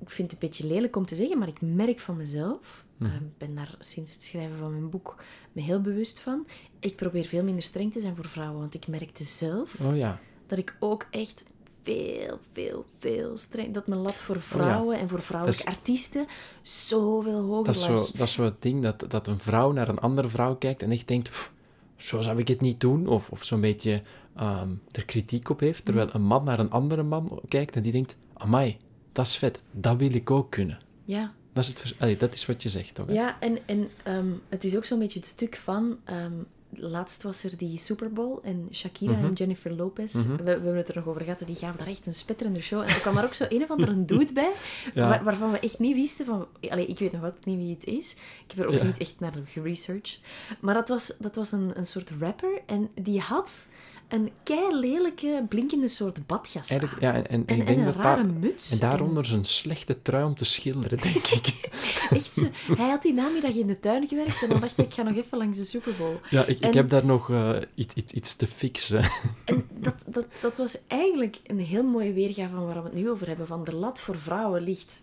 [SPEAKER 1] ik vind het een beetje lelijk om te zeggen, maar ik merk van mezelf...
[SPEAKER 2] Mhm.
[SPEAKER 1] ehm, Ik ben daar sinds het schrijven van mijn boek me heel bewust van. Ik probeer veel minder streng te zijn voor vrouwen, want ik merkte zelf
[SPEAKER 2] Oh ja.
[SPEAKER 1] dat ik ook echt veel, veel, veel streng... Dat mijn lat voor vrouwen en voor vrouwelijke
[SPEAKER 2] Oh Dat
[SPEAKER 1] artiesten zoveel hoger
[SPEAKER 2] Dat is,
[SPEAKER 1] lag.
[SPEAKER 2] zo, dat is zo het ding dat, dat een vrouw naar een andere vrouw kijkt en echt denkt, "Pff, zo zou ik het niet doen. Of, of zo'n beetje ehm, er kritiek op heeft. Terwijl een man naar een andere man kijkt en die denkt, amai, dat is vet, dat wil ik ook kunnen.
[SPEAKER 1] Ja,
[SPEAKER 2] Dat is, het, allee, dat is wat je zegt, toch? hè?
[SPEAKER 1] ja en, en ehm, het is ook zo'n beetje het stuk van... ehm, laatst was er die Super Bowl en Shakira
[SPEAKER 2] Mhm.
[SPEAKER 1] en Jennifer Lopez, we, we hebben het er nog over gehad, die gaven daar echt een spetterende show. En er kwam daar ook zo een of andere dude bij,
[SPEAKER 2] Ja.
[SPEAKER 1] waar- waarvan we echt niet wisten van... Allee, ik weet nog altijd niet wie het is. Ik heb er ook
[SPEAKER 2] Ja.
[SPEAKER 1] niet echt naar geresearched. Maar dat was, dat was een, een soort rapper en die had een kei lelijke, blinkende soort badjas aan.
[SPEAKER 2] Ja, en, en,
[SPEAKER 1] En,
[SPEAKER 2] ik
[SPEAKER 1] en
[SPEAKER 2] denk
[SPEAKER 1] een
[SPEAKER 2] dat
[SPEAKER 1] rare muts.
[SPEAKER 2] En daaronder zijn slechte trui om te schilderen, denk ik.
[SPEAKER 1] Echt zo, hij had die namiddag in de tuin gewerkt en dan dacht ik, ik ga nog even langs de Super Bowl.
[SPEAKER 2] Ja, ik, ik heb daar nog eh, iets, iets, iets te fixen.
[SPEAKER 1] En dat, dat, dat was eigenlijk een heel mooie weergave van waar we het nu over hebben. Van de lat voor vrouwen ligt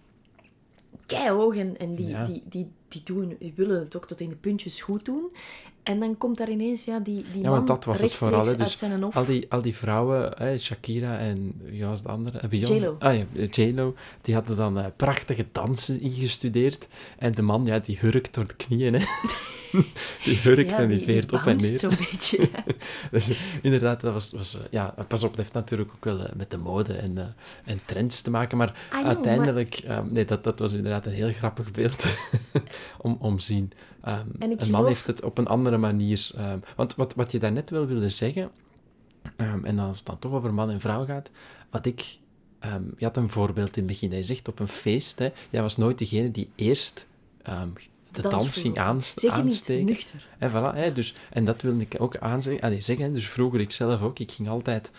[SPEAKER 1] keihoog en, en die,
[SPEAKER 2] Ja.
[SPEAKER 1] die, die, die, doen, die willen het ook tot in de puntjes goed doen. En dan komt daar ineens ja, die, die
[SPEAKER 2] Ja,
[SPEAKER 1] man
[SPEAKER 2] want dat was het
[SPEAKER 1] rechtstreeks
[SPEAKER 2] vooral. Hè.
[SPEAKER 1] uit
[SPEAKER 2] Dus al, die, al die vrouwen, hè, Shakira en wie was de andere? Eh, Beyoncé. Ah ja, J-Lo. Die hadden dan eh, prachtige dansen ingestudeerd. En de man, ja, die hurkt door de knieën. Hè. die hurkt
[SPEAKER 1] ja,
[SPEAKER 2] en die, veert op en neer.
[SPEAKER 1] zo'n beetje. ja.
[SPEAKER 2] Dus inderdaad, dat was, was... eh, Ja, pas op, dat heeft natuurlijk ook wel eh, met de mode en, en trends te maken. Maar
[SPEAKER 1] know,
[SPEAKER 2] uiteindelijk... eh, nee, dat, dat was inderdaad een heel grappig beeld om, om zien.
[SPEAKER 1] En ik
[SPEAKER 2] een man heeft het op een andere manier... ehm, want wat, wat je daarnet wel wilde zeggen... ehm, en als het dan toch over man en vrouw gaat... Wat ik... je had een voorbeeld in het begin. Hij zegt op een feest... Hè, jij was nooit degene die eerst... de dans ging aanst
[SPEAKER 1] Zeker niet
[SPEAKER 2] aansteken.
[SPEAKER 1] nuchter.
[SPEAKER 2] En, voilà, hè, dus, en dat wilde ik ook aanzeggen. Zeggen. Dus vroeger ik zelf ook. Ik ging altijd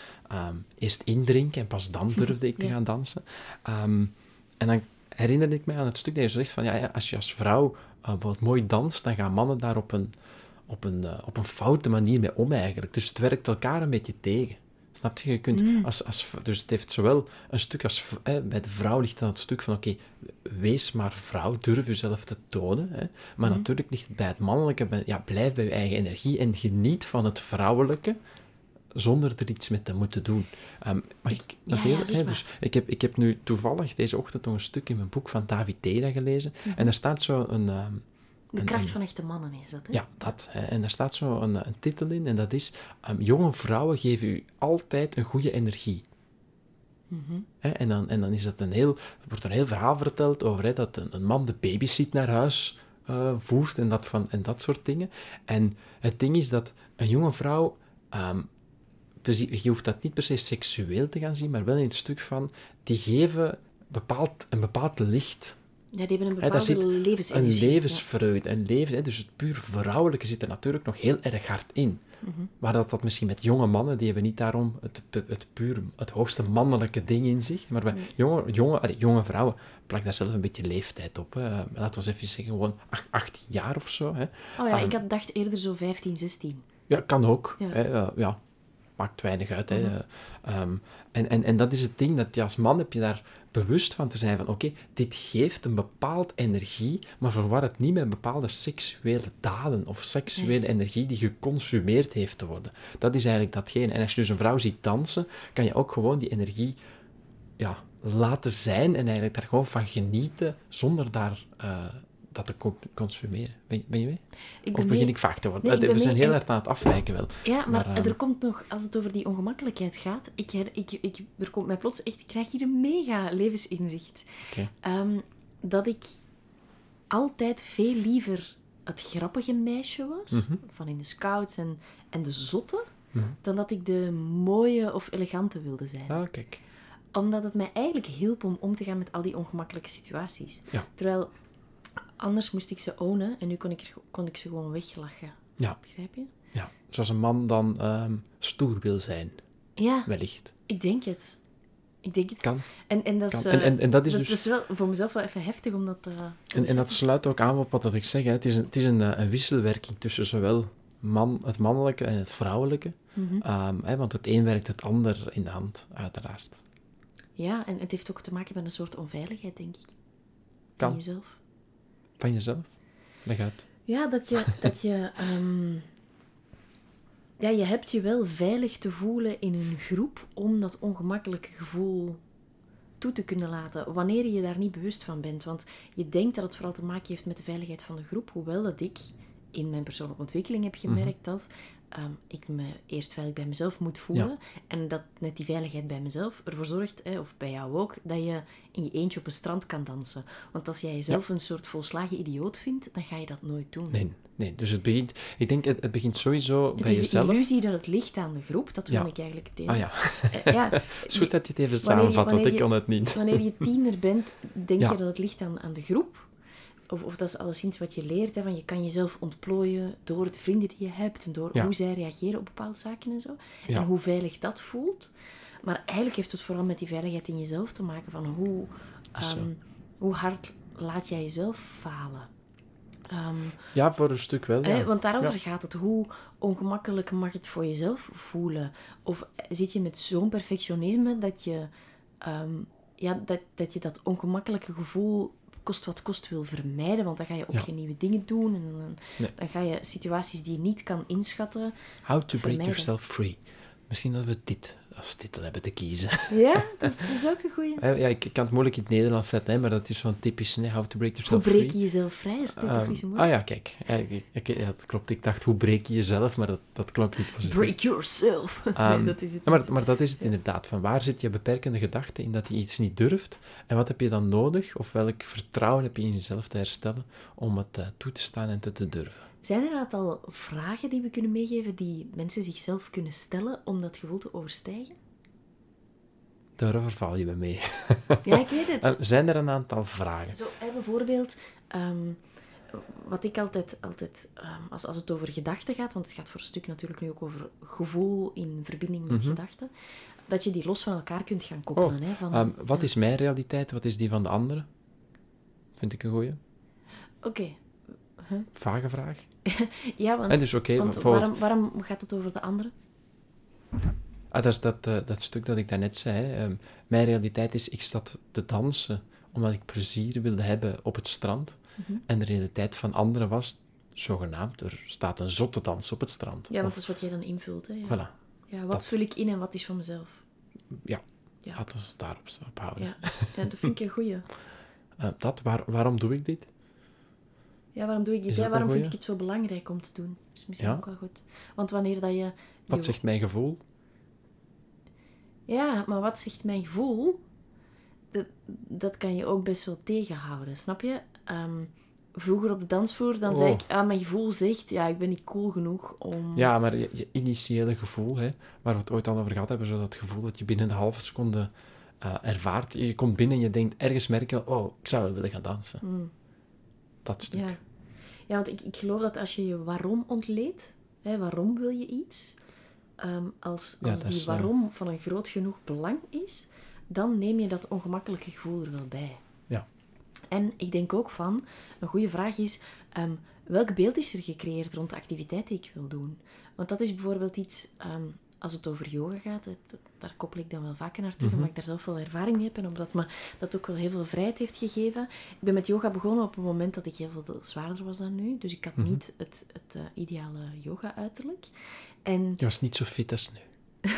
[SPEAKER 2] eerst indrinken en pas dan durfde ik te gaan dansen. En dan herinnerde ik mij aan het stuk dat je zegt van, ja, ja, als je als vrouw bijvoorbeeld mooi danst, dan gaan mannen daar op een, op, een, eh, op een foute manier mee om eigenlijk. Dus het werkt elkaar een beetje tegen. Snap je? Je kunt
[SPEAKER 1] Mm.
[SPEAKER 2] als, als, dus het heeft zowel een stuk als... Hè, bij de vrouw ligt dan het stuk van, oké, wees maar vrouw, durf jezelf te tonen. Hè. Maar
[SPEAKER 1] Mm.
[SPEAKER 2] natuurlijk ligt het bij het mannelijke, bij- ja, blijf bij je eigen energie en geniet van het vrouwelijke, zonder er iets mee te moeten doen. Ehm mag ik nog
[SPEAKER 1] ja,
[SPEAKER 2] heel...
[SPEAKER 1] maar.
[SPEAKER 2] dus ik, heb, ik heb nu toevallig deze ochtend nog een stuk in mijn boek van David Teda gelezen.
[SPEAKER 1] Mhm.
[SPEAKER 2] En daar staat zo een... ehm,
[SPEAKER 1] De kracht
[SPEAKER 2] een-
[SPEAKER 1] van echte mannen is dat, hè?
[SPEAKER 2] ja, dat. Hè. En daar staat zo een, een titel in, en dat is... ehm, jonge vrouwen geven u altijd een goede energie.
[SPEAKER 1] Mhm.
[SPEAKER 2] Hè, en, dan, en dan is het een heel, er wordt een heel verhaal verteld over hè, dat een, een man de babysit naar huis eh, voert en dat, van, en dat soort dingen. En het ding is dat een jonge vrouw, je hoeft dat niet per se seksueel te gaan zien, maar wel in het stuk van, die geven bepaald, een bepaald licht
[SPEAKER 1] Ja, die hebben een bepaalde levensenergie.
[SPEAKER 2] een levensvreugde, een leven, dus het puur vrouwelijke zit er natuurlijk nog heel erg hard in.
[SPEAKER 1] Mhm.
[SPEAKER 2] Maar dat dat misschien met jonge mannen, die hebben niet daarom het, het puur, het hoogste mannelijke ding in zich. Maar bij jonge, jonge, allee, jonge vrouwen, plak daar zelf een beetje leeftijd op. Hè. Laten we eens even zeggen, gewoon ach- 18 jaar of zo. Hè.
[SPEAKER 1] Oh ja,
[SPEAKER 2] Ah.
[SPEAKER 1] ik had dacht eerder zo 15, 16.
[SPEAKER 2] Ja, kan ook.
[SPEAKER 1] Ja.
[SPEAKER 2] Hè, eh, ja, maakt weinig uit. Hè. Eh, ehm, en, en, en dat is het ding, dat je als man heb je daar bewust van te zijn van, oké, dit geeft een bepaald energie, maar verwar het niet met bepaalde seksuele daden of seksuele energie die geconsumeerd heeft te worden. Dat is eigenlijk datgene. En als je dus een vrouw ziet dansen, kan je ook gewoon die energie ja, laten zijn en eigenlijk daar gewoon van genieten, zonder daar... eh, dat te co- consumeren. Ben, ben je mee?
[SPEAKER 1] Ik
[SPEAKER 2] Of
[SPEAKER 1] ben
[SPEAKER 2] begin
[SPEAKER 1] mee-
[SPEAKER 2] ik vaag te worden?
[SPEAKER 1] Nee,
[SPEAKER 2] Eh,
[SPEAKER 1] ben
[SPEAKER 2] We zijn
[SPEAKER 1] mee
[SPEAKER 2] heel hard aan het afwijken wel.
[SPEAKER 1] Ja, maar,
[SPEAKER 2] Maar, ehm,
[SPEAKER 1] er komt nog, als het over die ongemakkelijkheid gaat, ik, her- ik, ik, er komt mij plots echt, ik krijg hier een mega levensinzicht. Ehm, dat ik altijd veel liever het grappige meisje was,
[SPEAKER 2] Mhm.
[SPEAKER 1] van in de scouts en, en de zotte,
[SPEAKER 2] Mhm.
[SPEAKER 1] dan dat ik de mooie of elegante wilde zijn.
[SPEAKER 2] Ah, kijk.
[SPEAKER 1] Omdat het mij eigenlijk hielp om om te gaan met al die ongemakkelijke situaties.
[SPEAKER 2] Ja.
[SPEAKER 1] Terwijl anders moest ik ze ownen en nu kon ik, er- kon ik ze gewoon weglachen.
[SPEAKER 2] Ja,
[SPEAKER 1] Begrijp je?
[SPEAKER 2] ja. Zoals een man dan ehm, stoer wil zijn,
[SPEAKER 1] Ja,
[SPEAKER 2] wellicht.
[SPEAKER 1] ik denk het. Ik denk het.
[SPEAKER 2] Kan.
[SPEAKER 1] En, en, dat, is,
[SPEAKER 2] kan. En,
[SPEAKER 1] eh,
[SPEAKER 2] en, en dat is dus...
[SPEAKER 1] wel voor mezelf wel even heftig om dat eh,
[SPEAKER 2] En, en dat sluit ook aan op wat dat ik zeg. Hè. Het is, een, het is een, eh, een wisselwerking tussen zowel man, het mannelijke en het vrouwelijke. Ehm, hè, want het een werkt het ander in de hand, uiteraard.
[SPEAKER 1] Ja, en het heeft ook te maken met een soort onveiligheid, denk ik.
[SPEAKER 2] Kan.
[SPEAKER 1] In jezelf.
[SPEAKER 2] Van jezelf? Leg uit.
[SPEAKER 1] Ja, dat je... Dat je ehm, ja, je hebt je wel veilig te voelen in een groep om dat ongemakkelijke gevoel toe te kunnen laten, wanneer je je daar niet bewust van bent. Want je denkt dat het vooral te maken heeft met de veiligheid van de groep, hoewel dat ik in mijn persoonlijke ontwikkeling heb gemerkt dat ehm, ik me eerst veilig bij mezelf moet voelen en dat net die veiligheid bij mezelf ervoor zorgt, hè, of bij jou ook, dat je in je eentje op een strand kan dansen. Want als jij jezelf een soort volslagen idioot vindt, dan ga je dat nooit doen.
[SPEAKER 2] Nee, nee. Dus het begint... Ik denk, het, het begint sowieso
[SPEAKER 1] Het
[SPEAKER 2] bij
[SPEAKER 1] is de
[SPEAKER 2] jezelf.
[SPEAKER 1] illusie dat het ligt aan de groep, dat wil
[SPEAKER 2] Ja.
[SPEAKER 1] ik eigenlijk delen.
[SPEAKER 2] Ah ja,
[SPEAKER 1] Eh, ja,
[SPEAKER 2] het is goed dat je het even samenvat, want ik
[SPEAKER 1] je-
[SPEAKER 2] kon het niet.
[SPEAKER 1] Wanneer je tiener bent, denk je dat het ligt aan, aan de groep. Of, of dat is alleszins wat je leert, hè, van je kan jezelf ontplooien door de vrienden die je hebt en door
[SPEAKER 2] Ja.
[SPEAKER 1] hoe zij reageren op bepaalde zaken en zo.
[SPEAKER 2] Ja.
[SPEAKER 1] En hoe veilig dat voelt. Maar eigenlijk heeft het vooral met die veiligheid in jezelf te maken, van hoe, ehm, hoe hard laat jij jezelf falen. Ehm,
[SPEAKER 2] Ja, voor een stuk wel, ja.
[SPEAKER 1] Want daarover
[SPEAKER 2] Ja.
[SPEAKER 1] gaat het. Hoe ongemakkelijk mag het voor jezelf voelen? Of zit je met zo'n perfectionisme dat je, ehm, ja, dat, dat je dat ongemakkelijke gevoel kost wat kost wil vermijden? Want dan ga je ook
[SPEAKER 2] Ja.
[SPEAKER 1] geen nieuwe dingen doen. En dan,
[SPEAKER 2] Nee.
[SPEAKER 1] dan ga je situaties die je niet kan inschatten.
[SPEAKER 2] How to break yourself free. Misschien dat we dit als titel hebben te kiezen.
[SPEAKER 1] Ja, dat is, dat is ook een goeie.
[SPEAKER 2] Hè, ja, ik, ik kan het moeilijk in het Nederlands zetten, hè, maar dat is zo'n typisch, how to break
[SPEAKER 1] Hoe
[SPEAKER 2] yourself
[SPEAKER 1] breek
[SPEAKER 2] free.
[SPEAKER 1] je jezelf vrij? Is dat toch niet zo
[SPEAKER 2] ah
[SPEAKER 1] moeilijk?
[SPEAKER 2] ja, kijk. Ja, ik- ja, dat klopt. Ik dacht, hoe breek je jezelf? Maar dat, dat klonk niet positief.
[SPEAKER 1] Break yourself.
[SPEAKER 2] Ehm,
[SPEAKER 1] nee, dat is het
[SPEAKER 2] Ja, maar, maar dat is het inderdaad. Van waar zit je beperkende gedachte in dat je iets niet durft? En wat heb je dan nodig? Of welk vertrouwen heb je in jezelf te herstellen om het eh, toe te staan en te, te durven?
[SPEAKER 1] Zijn er een aantal vragen die we kunnen meegeven die mensen zichzelf kunnen stellen om dat gevoel te overstijgen?
[SPEAKER 2] Daar verval je me mee.
[SPEAKER 1] Ja, ik weet het.
[SPEAKER 2] Eh, zijn er een aantal vragen?
[SPEAKER 1] Zo, hè, bijvoorbeeld, ehm, wat ik altijd, altijd ehm, als, als het over gedachten gaat, want het gaat voor een stuk natuurlijk nu ook over gevoel in verbinding met gedachten, dat je die los van elkaar kunt gaan koppelen.
[SPEAKER 2] Mhm. Oh,
[SPEAKER 1] hè, van,
[SPEAKER 2] Ehm, wat
[SPEAKER 1] ja,
[SPEAKER 2] is mijn realiteit? Wat is die van de anderen? Vind ik een goeie.
[SPEAKER 1] Oké,
[SPEAKER 2] Vage vraag.
[SPEAKER 1] ja, want,
[SPEAKER 2] En dus oké,
[SPEAKER 1] waarom, waarom gaat het over de anderen?
[SPEAKER 2] Ah, dat is dat, eh, dat stuk dat ik daarnet zei. hè. Ehm, mijn realiteit is, ik sta te dansen omdat ik plezier wilde hebben op het strand.
[SPEAKER 1] Mhm.
[SPEAKER 2] En de realiteit van anderen was, zogenaamd, er staat een zotte dans op het strand.
[SPEAKER 1] Ja, want
[SPEAKER 2] Of-
[SPEAKER 1] dat is wat jij dan invult. Hè, ja.
[SPEAKER 2] Voilà.
[SPEAKER 1] ja, wat
[SPEAKER 2] dat.
[SPEAKER 1] vul ik in en wat is van mezelf?
[SPEAKER 2] Ja,
[SPEAKER 1] Ja.
[SPEAKER 2] laten we het daarop op houden.
[SPEAKER 1] Ja, ja dat vind ik een goeie.
[SPEAKER 2] Eh, dat, waar, waarom doe ik dit?
[SPEAKER 1] Ja, waarom doe ik dit? Ja, waarom vind ik het zo belangrijk om te doen? Dat is misschien
[SPEAKER 2] Ja.
[SPEAKER 1] ook wel goed. Want wanneer dat je...
[SPEAKER 2] Wat
[SPEAKER 1] je-
[SPEAKER 2] zegt mijn gevoel?
[SPEAKER 1] Ja, maar wat zegt mijn gevoel? Dat, dat kan je ook best wel tegenhouden, snap je? Ehm, vroeger op de dansvloer, dan zei
[SPEAKER 2] Oh.
[SPEAKER 1] ik... Ah, mijn gevoel zegt, ja, ik ben niet cool genoeg om...
[SPEAKER 2] Ja, maar je, je initiële gevoel, hè, waar we het ooit al over gehad hebben, zo dat gevoel dat je binnen een halve seconde eh, ervaart. Je komt binnen en je denkt ergens merken, oh, ik zou wel willen gaan dansen.
[SPEAKER 1] Mm,
[SPEAKER 2] Dat stuk.
[SPEAKER 1] ja. ja, want ik, ik geloof dat als je je waarom ontleedt, hè, waarom wil je iets, ehm, als, die
[SPEAKER 2] is,
[SPEAKER 1] waarom van een groot genoeg belang is, dan neem je dat ongemakkelijke gevoel er wel bij.
[SPEAKER 2] Ja.
[SPEAKER 1] En ik denk ook van, een goede vraag is, ehm, welk beeld is er gecreëerd rond de activiteit die ik wil doen? Want dat is bijvoorbeeld iets, ehm, als het over yoga gaat, het- daar koppel ik dan wel vaker naartoe,
[SPEAKER 2] Mhm.
[SPEAKER 1] omdat ik daar zelf wel ervaring mee heb en omdat me dat ook wel heel veel vrijheid heeft gegeven. Ik ben met yoga begonnen op een moment dat ik heel veel zwaarder was dan nu, dus ik had
[SPEAKER 2] Mhm.
[SPEAKER 1] niet het, het eh, ideale yoga-uiterlijk. En
[SPEAKER 2] Je was niet zo fit als nu.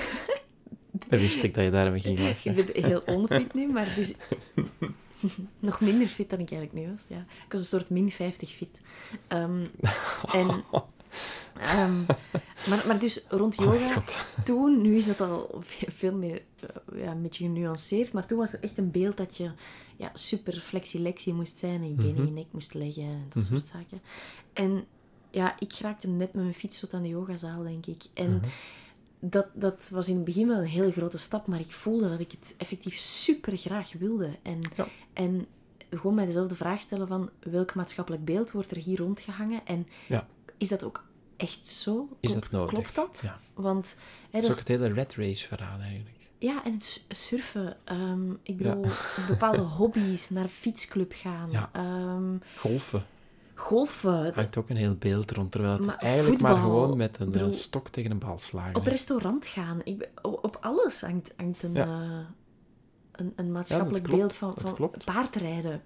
[SPEAKER 2] Dan wist ik dat je daarmee ging lachen.
[SPEAKER 1] Ik ben heel onfit nu, maar dus nog minder fit dan ik eigenlijk nu was. Ja. Ik was een soort min 50 fit. Ehm, en, ehm, maar, maar dus rond
[SPEAKER 2] Oh
[SPEAKER 1] yoga, toen, nu is dat al ve- veel meer eh, ja, een beetje genuanceerd, maar toen was er echt een beeld dat je ja, super flexilexie moest zijn en je benen in je nek moest leggen en dat
[SPEAKER 2] Mhm.
[SPEAKER 1] soort zaken. En ja, ik raakte net met mijn fiets tot aan de yogazaal, denk ik. En
[SPEAKER 2] Mhm.
[SPEAKER 1] dat, dat was in het begin wel een hele grote stap, maar ik voelde dat ik het effectief super graag wilde. En,
[SPEAKER 2] Ja.
[SPEAKER 1] en gewoon mij dezelfde vraag stellen van welk maatschappelijk beeld wordt er hier rondgehangen en
[SPEAKER 2] Ja,
[SPEAKER 1] is dat ook echt zo?
[SPEAKER 2] Is
[SPEAKER 1] Klopt-
[SPEAKER 2] dat nodig?
[SPEAKER 1] Klopt dat?
[SPEAKER 2] Ja.
[SPEAKER 1] Want hè,
[SPEAKER 2] dat is ook het hele red race verhaal eigenlijk.
[SPEAKER 1] ja, en het surfen. ehm, ik bedoel,
[SPEAKER 2] Ja.
[SPEAKER 1] bepaalde hobby's, naar een fietsclub gaan,
[SPEAKER 2] Ja.
[SPEAKER 1] ehm,
[SPEAKER 2] Golfen
[SPEAKER 1] golfen.
[SPEAKER 2] hangt ook een heel beeld rond, terwijl het
[SPEAKER 1] Maar
[SPEAKER 2] eigenlijk maar gewoon met een
[SPEAKER 1] bedoel,
[SPEAKER 2] eh, stok tegen een bal slagen
[SPEAKER 1] Op restaurant gaan. Ik, ben- op, alles hangt, hangt een,
[SPEAKER 2] Ja.
[SPEAKER 1] eh, een, een maatschappelijk beeld van, paardrijden.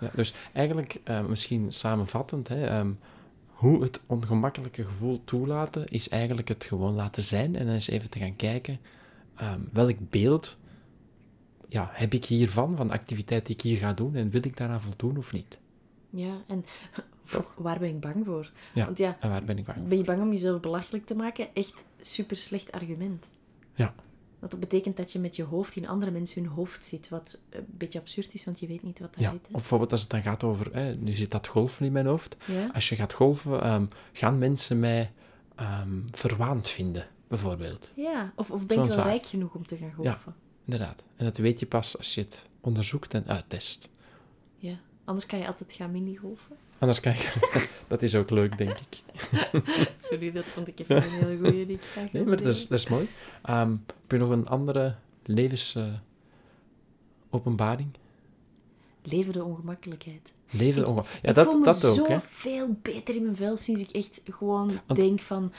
[SPEAKER 2] Ja, dus eigenlijk, eh, misschien samenvattend, hè, ehm, hoe het ongemakkelijke gevoel toelaten, is eigenlijk het gewoon laten zijn en dan eens even te gaan kijken ehm, welk beeld ja, heb ik hiervan, van de activiteit die ik hier ga doen, en wil ik daaraan voldoen of niet?
[SPEAKER 1] Ja, en
[SPEAKER 2] Toch?
[SPEAKER 1] waar ben ik bang voor?
[SPEAKER 2] Ja,
[SPEAKER 1] Want ja,
[SPEAKER 2] en waar ben ik bang voor?
[SPEAKER 1] ben je bang om jezelf belachelijk te maken? Echt super slecht argument.
[SPEAKER 2] Ja,
[SPEAKER 1] Want dat betekent dat je met je hoofd in andere mensen hun hoofd zit, wat een beetje absurd is, want je weet niet wat daar
[SPEAKER 2] ja.
[SPEAKER 1] zit.
[SPEAKER 2] Of
[SPEAKER 1] Hè?
[SPEAKER 2] bijvoorbeeld als het dan gaat over, hè, nu zit dat golfen in mijn hoofd,
[SPEAKER 1] Ja?
[SPEAKER 2] als je gaat golven, ehm, gaan mensen mij ehm, verwaand vinden, bijvoorbeeld.
[SPEAKER 1] ja, of, of ben ik wel
[SPEAKER 2] zaak.
[SPEAKER 1] rijk genoeg om te gaan golfen?
[SPEAKER 2] Inderdaad. En dat weet je pas als je het onderzoekt en uittest.
[SPEAKER 1] Ja. Anders kan je altijd gaan minigolfen.
[SPEAKER 2] Anders kan ik... dat is ook leuk, denk ik.
[SPEAKER 1] Sorry, dat vond ik even een hele goeie die ik graag
[SPEAKER 2] Nee, maar dat is, dat is mooi. Ehm, heb je nog een andere levensopenbaring? openbaring
[SPEAKER 1] Leven de ongemakkelijkheid.
[SPEAKER 2] Leven
[SPEAKER 1] Ik-
[SPEAKER 2] onge- Ja,
[SPEAKER 1] ik
[SPEAKER 2] dat,
[SPEAKER 1] voel me
[SPEAKER 2] dat ook,
[SPEAKER 1] zo
[SPEAKER 2] hè.
[SPEAKER 1] veel beter in mijn vel sinds ik echt gewoon
[SPEAKER 2] Want-
[SPEAKER 1] denk van...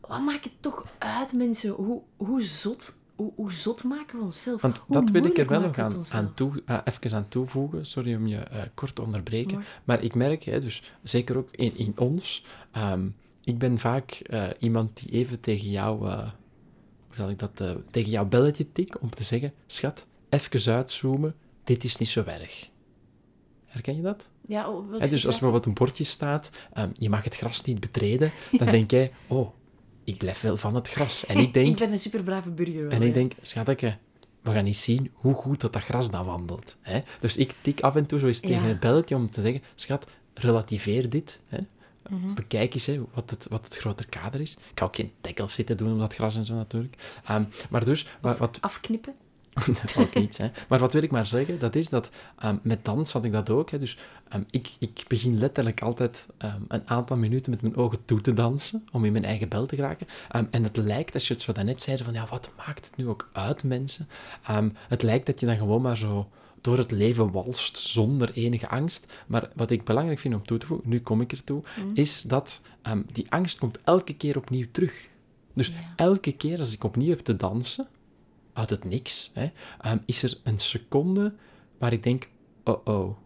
[SPEAKER 1] Wat maakt het toch uit, mensen? Hoe, hoe, zot, hoe, hoe zot maken we onszelf?
[SPEAKER 2] Want
[SPEAKER 1] Hoe
[SPEAKER 2] dat wil ik er wel nog aan, aan, toe, eh, even aan toevoegen. Sorry om je eh, kort te onderbreken.
[SPEAKER 1] Mooi.
[SPEAKER 2] Maar ik merk, hè, dus zeker ook in, in ons, ehm, ik ben vaak eh, iemand die even tegen jou, hoe zal ik dat, tegen jouw belletje tik om te zeggen, schat, even uitzoomen, dit is niet zo erg. Herken je dat?
[SPEAKER 1] Ja, oh, welke
[SPEAKER 2] Hè, dus als er bijvoorbeeld een bordje staat, ehm, je mag het gras niet betreden, dan denk jij, oh, ik blijf wel van het gras. En ik denk,
[SPEAKER 1] Ik ben een superbrave burger. wel,
[SPEAKER 2] en ik
[SPEAKER 1] ja.
[SPEAKER 2] denk, schatje, we gaan niet zien hoe goed dat, dat gras dan wandelt. Hè? Dus ik tik af en toe zo eens tegen
[SPEAKER 1] Ja.
[SPEAKER 2] het belletje om te zeggen, schat, relativeer dit. Hè?
[SPEAKER 1] Mhm.
[SPEAKER 2] Bekijk eens hè, wat, het, wat het groter kader is. Ik ga ook geen tackles zitten doen om dat gras en zo natuurlijk. Ehm, maar dus, wat, wat,
[SPEAKER 1] Afknippen?
[SPEAKER 2] ook niet. Hè. Maar wat wil ik maar zeggen, dat is dat ehm, met dans had ik dat ook. Hè. Dus ehm, ik, ik begin letterlijk altijd ehm, een aantal minuten met mijn ogen toe te dansen, om in mijn eigen bel te geraken. En het lijkt, als je het zo daarnet zei, van ja, wat maakt het nu ook uit, mensen? Het lijkt dat je dan gewoon maar zo door het leven walst zonder enige angst. Maar wat ik belangrijk vind om toe te voegen, nu kom ik ertoe, is dat die angst komt elke keer opnieuw terug. Dus
[SPEAKER 1] Ja.
[SPEAKER 2] elke keer als ik opnieuw heb te dansen, uit het niks, hè, ehm, is er een seconde waar ik denk, oh oh,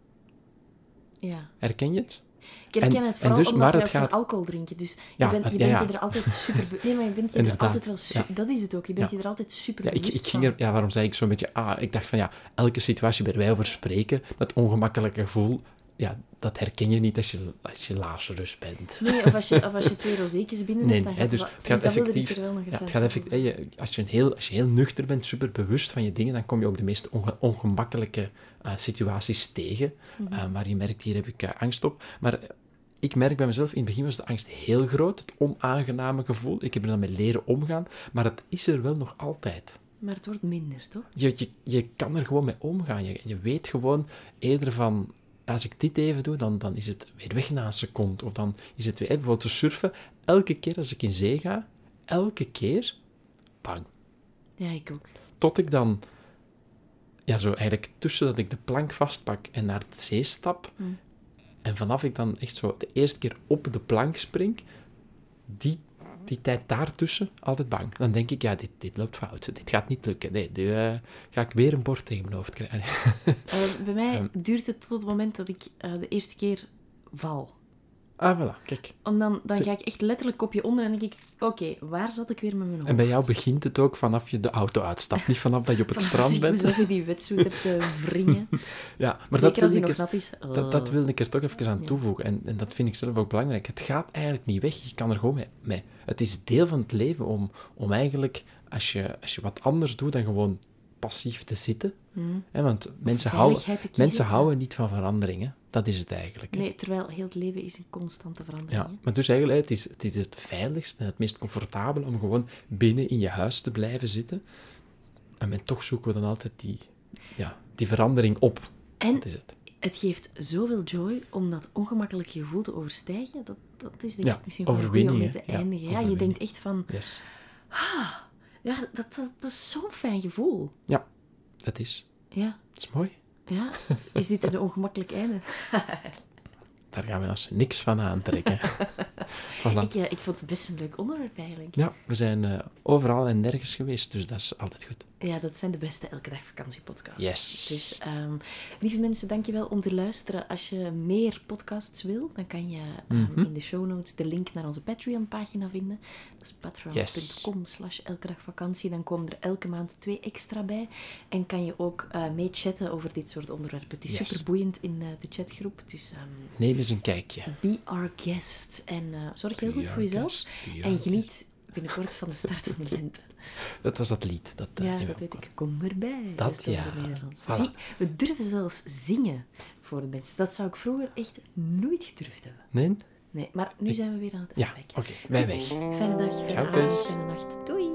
[SPEAKER 1] Ja.
[SPEAKER 2] herken je het?
[SPEAKER 1] Ik herken
[SPEAKER 2] En-
[SPEAKER 1] het vooral
[SPEAKER 2] dus-
[SPEAKER 1] omdat wij
[SPEAKER 2] het
[SPEAKER 1] ook geen
[SPEAKER 2] gaat-
[SPEAKER 1] alcohol drinken. Dus je bent, je,
[SPEAKER 2] ja,
[SPEAKER 1] bent
[SPEAKER 2] ja.
[SPEAKER 1] je er altijd super... Nee, maar je bent je er altijd wel... su-. Dat is het ook. Je bent je er altijd super
[SPEAKER 2] Ja, ik, ik ging er, ja, waarom zei ik zo'n beetje, ah, ik dacht van ja, elke situatie waar wij over spreken, dat ongemakkelijke gevoel, ja, dat herken je niet als je, als je Lazarus bent.
[SPEAKER 1] Nee, of als je, of als je twee rozeetjes binnen
[SPEAKER 2] Nee,
[SPEAKER 1] hebt, dan gaat
[SPEAKER 2] dus
[SPEAKER 1] het
[SPEAKER 2] gaat
[SPEAKER 1] dus dat
[SPEAKER 2] effectief-
[SPEAKER 1] er wel nog
[SPEAKER 2] Ja, het gaat
[SPEAKER 1] uit
[SPEAKER 2] effect, hè, je, als, je een heel, als je heel nuchter bent, super bewust van je dingen, dan kom je ook de meest onge- ongemakkelijke eh, situaties tegen.
[SPEAKER 1] Mhm.
[SPEAKER 2] eh, waar je merkt, hier heb ik eh, angst op. Maar ik merk bij mezelf, in het begin was de angst heel groot, het onaangename gevoel. Ik heb er dan mee leren omgaan, maar het is er wel nog altijd.
[SPEAKER 1] Maar het wordt minder, toch?
[SPEAKER 2] Je, je, je kan er gewoon mee omgaan. Je, je weet gewoon eerder van, als ik dit even doe, dan, dan is het weer weg na een seconde. Of dan is het weer, bijvoorbeeld te surfen. Elke keer als ik in zee ga, elke keer, bang.
[SPEAKER 1] Ja, ik ook.
[SPEAKER 2] Tot ik dan, ja, zo eigenlijk tussen dat ik de plank vastpak en naar de zee stap.
[SPEAKER 1] Mm.
[SPEAKER 2] En vanaf ik dan echt zo de eerste keer op de plank spring, die, die tijd daartussen, altijd bang. Dan denk ik, ja, dit, dit loopt fout. Dit gaat niet lukken. Nee, nu eh, ga ik weer een bord tegen mijn hoofd krijgen.
[SPEAKER 1] Eh, bij mij
[SPEAKER 2] Ehm.
[SPEAKER 1] duurt het tot het moment dat ik eh, de eerste keer val.
[SPEAKER 2] Ah, voilà, kijk.
[SPEAKER 1] Om dan, dan ga ik echt letterlijk kopje onder en denk ik, oké, waar zat ik weer met mijn hoofd?
[SPEAKER 2] En bij jou begint het ook vanaf je de auto uitstapt. Niet vanaf dat je op het
[SPEAKER 1] Vanaf als
[SPEAKER 2] strand bent.
[SPEAKER 1] mezelf in die wetsuit heb te wringen.
[SPEAKER 2] Ja, maar dat
[SPEAKER 1] Zeker als
[SPEAKER 2] wil,
[SPEAKER 1] die
[SPEAKER 2] ik
[SPEAKER 1] nog
[SPEAKER 2] er,
[SPEAKER 1] nat is.
[SPEAKER 2] dat, dat
[SPEAKER 1] Oh.
[SPEAKER 2] wil ik er toch even aan toevoegen. En, en dat vind ik zelf ook belangrijk. Het gaat eigenlijk niet weg. Je kan er gewoon mee. mee. Het is deel van het leven om, om eigenlijk, als je, als je wat anders doet dan gewoon passief te zitten.
[SPEAKER 1] Hmm.
[SPEAKER 2] Hè, want mensen houden, mensen houden niet van veranderingen. Dat is het eigenlijk. hè.
[SPEAKER 1] Nee, terwijl heel het leven is een constante verandering.
[SPEAKER 2] Ja,
[SPEAKER 1] hè.
[SPEAKER 2] maar dus eigenlijk, het is, het is het veiligste en het meest comfortabel om gewoon binnen in je huis te blijven zitten. En, toch zoeken we dan altijd die, ja, die verandering op.
[SPEAKER 1] En
[SPEAKER 2] Dat is het.
[SPEAKER 1] het geeft zoveel joy om dat ongemakkelijke gevoel te overstijgen. Dat, dat is denk
[SPEAKER 2] Ja,
[SPEAKER 1] ik misschien wel om mee te.
[SPEAKER 2] Ja,
[SPEAKER 1] eindigen. Ja, je denkt echt van,
[SPEAKER 2] Yes.
[SPEAKER 1] Ja, dat, dat, dat is zo'n fijn gevoel.
[SPEAKER 2] Ja, dat is.
[SPEAKER 1] Ja,
[SPEAKER 2] Dat is mooi.
[SPEAKER 1] ja. Is dit een ongemakkelijk einde?
[SPEAKER 2] Daar gaan we ons niks van aantrekken. voilà.
[SPEAKER 1] Ik, eh, ik vond het best een leuk onderwerp eigenlijk.
[SPEAKER 2] Ja, we zijn eh, overal en nergens geweest, dus dat is altijd goed.
[SPEAKER 1] Ja, dat zijn de beste Elke Dag Vakantiepodcasts.
[SPEAKER 2] Yes.
[SPEAKER 1] Dus, ehm, lieve mensen, dankjewel om te luisteren. Als je meer podcasts wil, dan kan je ehm,
[SPEAKER 2] Mhm.
[SPEAKER 1] in de show notes de link naar onze Patreon-pagina vinden. Dat is patreon.com slash elke dag vakantie. Dan komen er elke maand twee extra bij. En kan je ook eh mee chatten over dit soort onderwerpen. Het is
[SPEAKER 2] Yes.
[SPEAKER 1] super boeiend in eh, de chatgroep. Dus ehm,
[SPEAKER 2] Neem eens een kijkje.
[SPEAKER 1] be our guest. En eh, zorg heel goed voor jezelf. En geniet binnenkort van de start van de lente.
[SPEAKER 2] Dat was dat lied. Dat, eh,
[SPEAKER 1] Ja, dat weet ik. Kom erbij.
[SPEAKER 2] Dat,
[SPEAKER 1] is
[SPEAKER 2] ja. Voilà.
[SPEAKER 1] Zie, we durven zelfs zingen voor de mensen. Dat zou ik vroeger echt nooit gedurfd hebben.
[SPEAKER 2] Nee?
[SPEAKER 1] Nee, maar nu zijn we weer aan het
[SPEAKER 2] Ja,
[SPEAKER 1] uitwijken.
[SPEAKER 2] oké. Wij weg.
[SPEAKER 1] Fijne dag, fijne avond, fijne nacht. Doei!